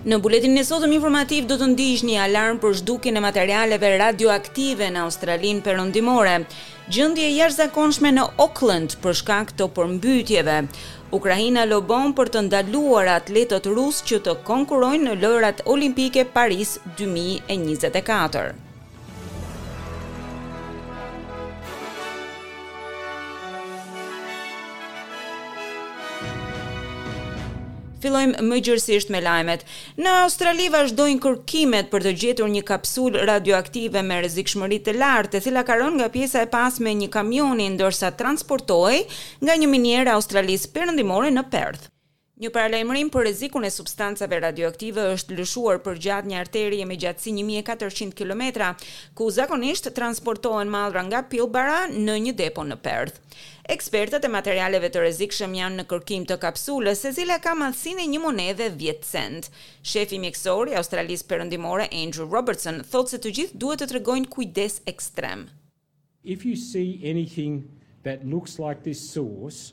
Në buletinin e sotëm informativ do të ndiqni alarm për zhdukjen e materialeve radioaktive në Australinë Perëndimore, gjendje e jashtëzakonshme në Auckland për shkak të përmbytjeve. Ukraina lobon për të ndaluar atletët rusë që të konkurrojnë në Lojërat Olimpike Paris 2024. Fillojmë më gjerësisht me lajmet. Në Australi vazhdojnë kërkimet për të gjetur një kapsulë radioaktive me rrezikshmëri të lartë, e cila ka rënë nga pjesa e pasme e një kamioni ndërsa transportohej nga një minierë e Australisë Perëndimore në Perth. Një paralajmërim për rrezikun e substancave radioaktive është lëshuar përgjatë një arterie me gjatësi një mijë e katërqind kilometra, ku zakonisht transportohen mallra nga Pilbara në një depo në Perth. Ekspertët e materialeve të rrezikshëm janë në kërkim të kapsulës, e cila ka madhësinë e një monedhe dhjetë cent. Shefi mjekësor i Australisë Perëndimore, Andrew Robertson, thotë se të gjithë duhet të tregojnë kujdes ekstrem. If you see anything that looks like this source,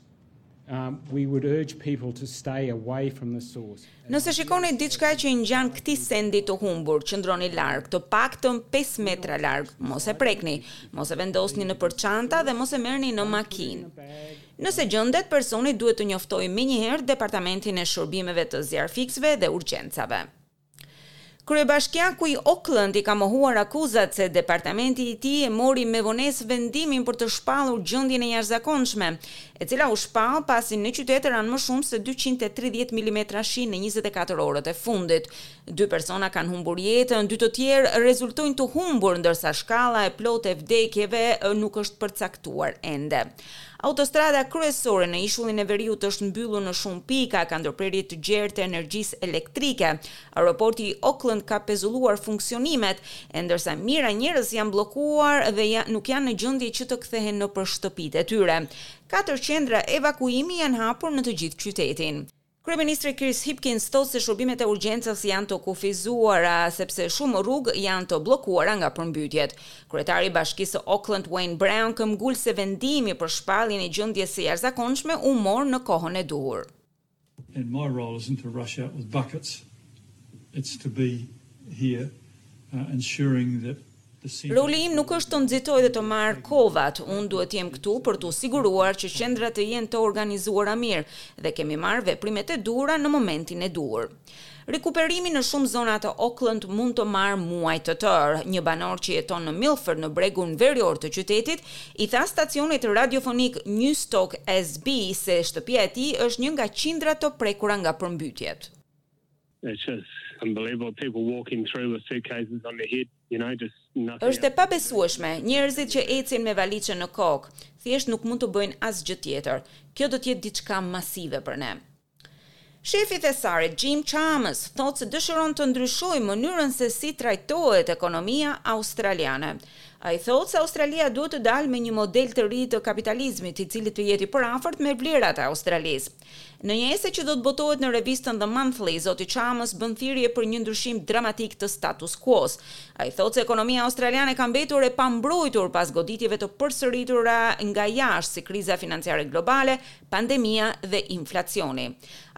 we would urge people to stay away from the source. Nëse shikoni diçka që i ngjan këtij sendi të humbur, qëndroni larg, të paktën pesë metra larg, mos e prekni, mos e vendosni nëpër çanta dhe mos e merrni në makinë. Nëse gjendet, personi duhet të njoftojë menjëherë Departamentin e Shërbimeve të Zjarrfikësve dhe Urgjencave. Kryebashkiaku i Aucklandi ka mohuar akuzat se departamenti i tij e mori me vonesë vendimin për të shpallur gjendjen e jashtëzakonshme, e cila u shpall pasi në qytet ranë më shumë se dyqind e tridhjetë milimetra shi në njëzet e katër orët e fundit. Dy persona kanë humbur jetën, dy të tjerë rezultojnë të humbur, ndërsa shkalla e plotë e vdekjeve nuk është përcaktuar ende. Autostrada kryesore në ishullin e veriut është mbyllur në shumë pika, ka ndërprerje të gjerë të energjisë elektrike. Aeroporti i Auckland ka pezulluar funksionimet, e ndërsa mijëra njerëz janë bllokuar dhe nuk janë në gjendje që të kthehen nëpër shtëpitë e tyre. Katër qendra evakuimi janë hapur në të gjithë qytetin. Kryeministri Chris Hipkins thotë se shërbimet e urgjencës janë të kufizuara sepse shumë rrugë janë të bllokuara nga përmbytjet. Kryetari i Bashkisë së Auckland, Wayne Brown, këmbëngul se vendimi për shpalljen e gjendjes së jashtëzakonshme u mor në kohën e duhur. and my role isn't to rush out with buckets, it's to be here ensuring that Roli im nuk është të nxitoj dhe të marr kovat, unë duhet të jem këtu për t'u siguruar që qendrat të jenë të organizuara mirë dhe kemi marrë veprimet e duhura në momentin e duhur. Rikuperimi në shumë zona të Auckland mund të marrë muaj të tërë, një banor që jeton në Milford në bregun verior të qytetit, i tha stacionit radiofonik Newstalk ZB se shtëpia e tij është një nga qindra të prekura nga përmbytjet. It's just unbelievable people walking through with suitcases on their head, you know, just nothing. Është e pabesueshme, njerëzit që ecin me valixhe në kokë, thjesht nuk mund të bëjnë asgjë tjetër. Kjo do të jetë diçka masive për ne. Shefi i Thesarit, Jim Chalmers, thotë se dëshiron të ndryshojë mënyrën se si trajtohet ekonomia australiane. Ai thotë se Australia duhet të dalë me një model të ri të kapitalizmit, i cili të jetë i përafërt me vlerat e Australisë. Në një ese që do të botohet në revistën The Monthly, zoti Chalmers bën thirrje për një ndryshim dramatik të status quo-s. Ai thotë se ekonomia australiane ka mbetur e pambrojtur pas goditjeve të përsëritura nga jashtë, si kriza financiare globale, pandemia dhe inflacioni.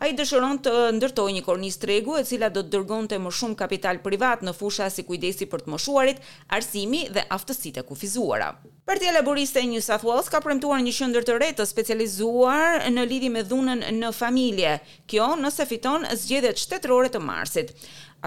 Ai dëshiron të ndërtojë një kornizë tregu e cila do të dërgonte më shumë kapital privat në fusha si kujdesi për të moshuarit, arsimi dhe aftësitë e kufizuara. Partia Laburiste e New South Wales ka premtuar një qendër të re të specializuar në lidhje me dhunën në familje, kjo nëse fiton zgjedhjet shtetërore të marsit.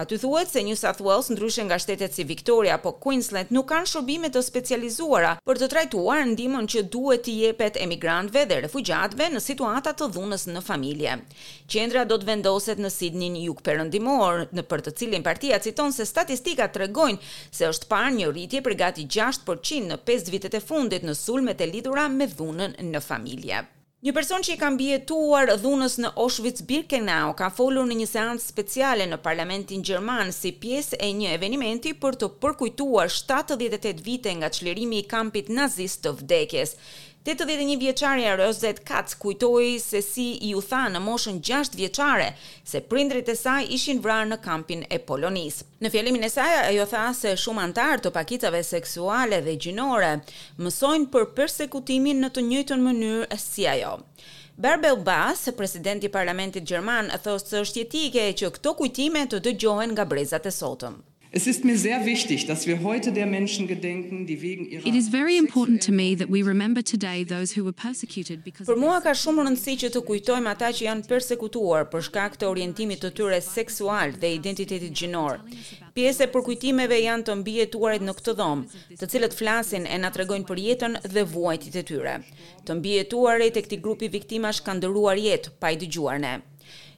Aty thuhet se New South Wales ndryshe nga shtetet si Victoria apo Queensland nuk kanë shërbime të specializuara për të trajtuar ndihmën që duhet t'i jepet emigrantëve dhe refugjatëve në situata të dhunës në familje. Qendra do të vendoset në Sidnin jugperëndimor, për të cilin partia citon se statistikat tregojnë se është parë një rritje prej gati gjashtë për qind në pesë vitet e fundit në sulmet e lidhura me dhunën në familje. Një person që i ka mbijetuar dhunës në Auschwitz-Birkenau ka folur në një seancë speciale në parlamentin gjerman si pjesë e një evenimenti për të përkujtuar shtatëdhjetë e tetë vite nga çlirimi i kampit nazist të vdekjes, Tetëdhjetë e një vjeçarja Rozette Kats kujtoi se si iu tha në moshën gjashtë vjeçare se prindërit e saj ishin vrarë në kampin e Polonisë. Në fjalimin e saj ajo tha se shumë anëtarë të pakicave seksuale dhe gjinore mësojnë për persekutimin në të njëjtën mënyrë si ajo. Bärbel Bas, presidenti i parlamentit gjerman, thotë se është jetike që këto kujtime të dëgjohen nga brezat e sotëm. Es ist mir sehr wichtig, dass wir heute der Menschen gedenken, die wegen ihrer It is very important to me that we remember today those who were persecuted because of their Për mua ka shumë rëndësi që të kujtojmë ata që janë persekutuar për shkak të orientimit të tyre seksual dhe identitetit gjinor. Pjesë e përkujtimeve janë të mbijetuarit në këtë dhomë, të cilët flasin e na tregojnë për jetën dhe vuajtjet e tyre. Të mbijetuarit e këtij grupi viktimash kanë ndërruar jetë, pa i dëgjuar ne.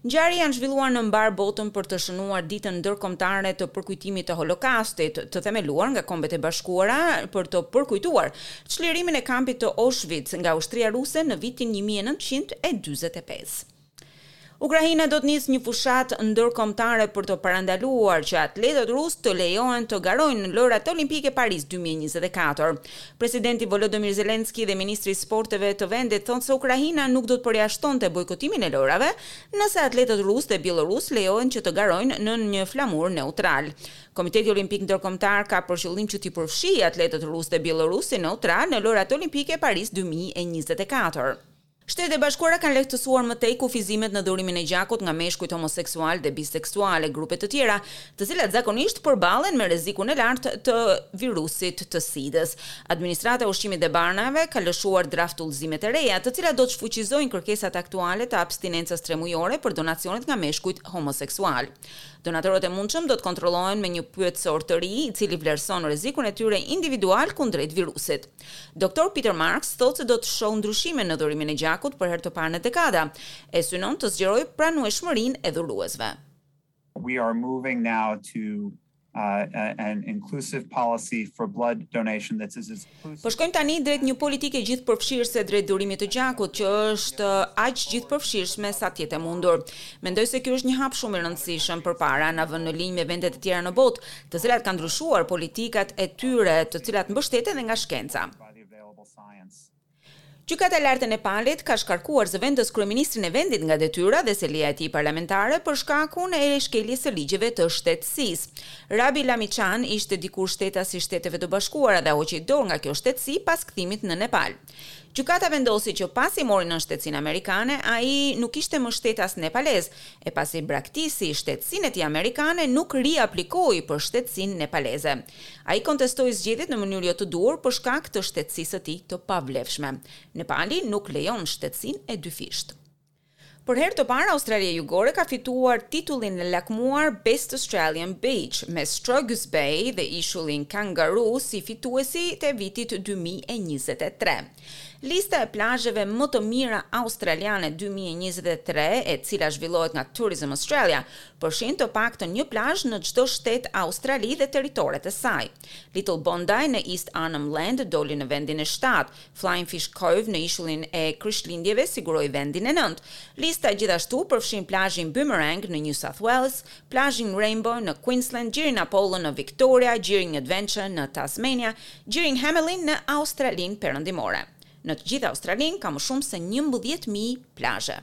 Ngjarje janë zhvilluar në mbarë botën për të shënuar Ditën Ndërkombëtare të Përkujtimit të Holokaustit, të themeluar nga Kombet e Bashkuara për të përkujtuar çlirimin e kampit të Auschwitz nga ushtria ruse në vitin një mijë e nëntëqind e dyzet e pesë. Ukraina do të nisë një fushatë ndërkombëtare për të parandaluar që atletët rusë të lejohen të garojnë në Lojërat Olimpike Paris dy mijë e njëzet e katër. Presidenti Volodymyr Zelensky dhe ministri i Sporteve të vendit thonë se Ukraina nuk do të përjashtonte bojkotimin e Lojërave nëse atletët rusë dhe bjellorusë lejohen që të garojnë nën një flamur neutral. Komiteti Olimpik Ndërkombëtar ka për qëllim që t'i përfshijë atletët rusë dhe bjellorusë si neutralë në Lojërat Olimpike Paris dy mijë e njëzet e katër. Shtetet e Bashkuara kanë lehtësuar më tej kufizimet në dhurimin e gjakut nga meshkujt homoseksualë dhe biseksualë e grupe të tjera, të cilat zakonisht përballen me rrezikun e lartë të virusit të SIDA-s. Administrata e Ushqimit dhe Barnave ka lëshuar draft-udhëzimet e reja, të cilat do të shfuqizojnë kërkesat aktuale të abstinencës tremujore për donacionet nga meshkujt homoseksualë. Donatorët e mundshëm do të kontrollohen me një pyetësor të ri, i cili vlerëson rrezikun e tyre individual kundrejt virusit. Doktor Peter Marks thotë se do të shohë ndryshime në dhurimin e gjakut për herë të parë në dekada, e synon të zgjerojë pranueshmërinë e dhuruesve. We are moving now to an inclusive policy for blood donation that's as inclusive Po shkojmë tani drejt një politike gjithëpërfshirëse drejt dhurimit të gjakut që është aq gjithëpërfshirëshme sa të jetë e mundur. Mendoj se ky është një hap shumë i rëndësishëm përpara, na vë në linjë me vendet e tjera në botë, të cilat kanë ndryshuar politikat e tyre të cilat mbështeten dhe nga shkenca. Gjykata e Lartë e Nepalit ka shkarkuar zëvendëskryeministrin e vendit nga detyra dhe selia e tij parlamentare për shkakun e shkeljes së ligjeve të shtetësisë. Rabi Lamichhane ishte dikur shtetas i Shteteve të Bashkuara dhe hoqi dorë nga kjo shtetësi pas kthimit në Nepal. Gjykata vendosi që pasi mori nënshtetësinë amerikane, ai nuk ishte më shtetas nepalez, e pasi braktisi shtetësinë e tij amerikane, nuk riaplikoi për shtetësinë nepaleze. Ai kontestoi zgjedhjet në mënyrë jo të duhur për shkak të shtetësisë së tij të pavlefshme. Nepali nuk lejon shtetësinë e dyfishtë. Për herë të parë Australia Jugore ka fituar titullin e lakmuar Best Australian Beach, me Stokes Bay dhe ishullin Kangaroo si fitues të vitit 2023. Lista e plazheve më të mira australiane 2023, e cila zhvillohet nga Tourism Australia, përfshin të paktën një plazh në çdo shtet Australi dhe territoret e saj. Little Bondi në East Arnhem Land doli në vendin e shtatë, Flying Fish Cove në ishullin e Krishtlindjeve siguroi vendin e nëntë. Lista gjithashtu përfshin plazhin Boomerang në New South Wales, plazhin Rainbow në Queensland, gjirin Apollo në Victoria, gjirin Adventure në Tasmania, gjirin Hamelin në Australinë Perëndimore. Në të gjithë Australinë ka më shumë se njëmbëdhjetë mijë plazhe.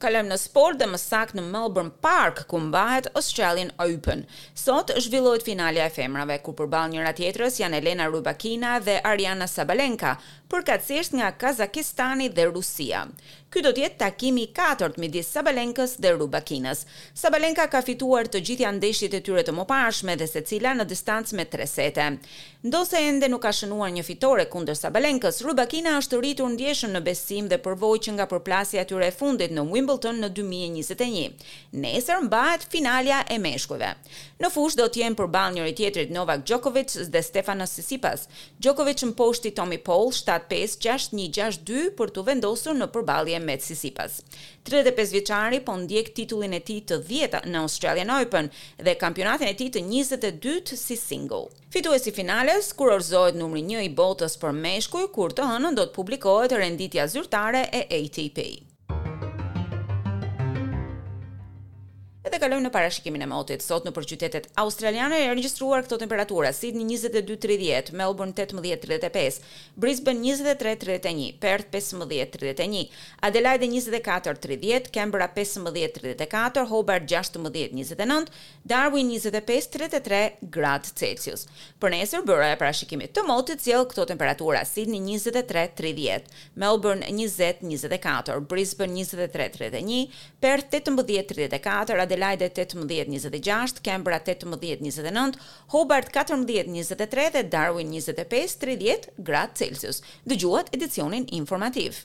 Kalojmë në sport dhe më saktë në Melbourne Park, ku mbahet Australian Open. Sot zhvillohet finalja e femrave, ku përballë njëra-tjetrës janë Elena Rybakina dhe Aryna Sabalenka, përkatësisht nga Kazakistani dhe Rusia. Ky do të jetë takimi i katërt midis Sabalenkës dhe Rybakinës. Sabalenka ka fituar të gjitha ndeshjet e tyre të mëparshme dhe secila në distancë me tre sete. Ndonëse ende nuk ka shënuar një fitore kundër Sabalenkës, Rybakina është rritur ndjeshëm në besim dhe përvojë që nga përplasja e tyre e fundit në Wimbledon në dy mijë e njëzet e një. Nesër mbahet finalja e meshkujve. Në fushë do të jenë përballë njëri-tjetrit Novak Djokovic dhe Stefanos Tsitsipas. Djokovic mposhti Tommy Paul shtatë pesë, gjashtë një, gjashtë dy për t'u vendosur në përballje me Tsitsipas. Tridhjetë e pesë vjeçari po ndjek titullin e tij të dhjetë në Australian Open dhe kampionatin e tij të njëzet e dytë si single. Fituesi i finales, kurorëzohet numri një i botës për meshkuj kur të hënën do të publikohet renditja zyrtare e ATP. Edhe kalojmë në parashikimin e motit. Sot nëpër qytetet australiane janë regjistruar këto temperatura: Sydney 22-30, Melbourne 18-35, Brisbane 23-31, Perth 15-31, Adelaide 24-30, Canberra 15-34, Hobart 16-29, Darwin njëzet e pesë tridhjetë e tre gradë celsius. Për nesër, Byroja e Parashikimit të Motit sjell këto temperatura, Sidni njëzet e tre tridhjetë, Melbourne njëzet njëzet e katër, Brisbane njëzet e tre tridhjetë e një, Perth tetëmbëdhjetë tridhjetë e katër, Adelaide tetëmbëdhjetë njëzet e gjashtë, Canberra tetëmbëdhjetë njëzet e nëntë, Hobart katërmbëdhjetë njëzet e tre dhe Darwin njëzet e pesë tridhjetë gradë celsius. Dëgjuat edicionin informativ.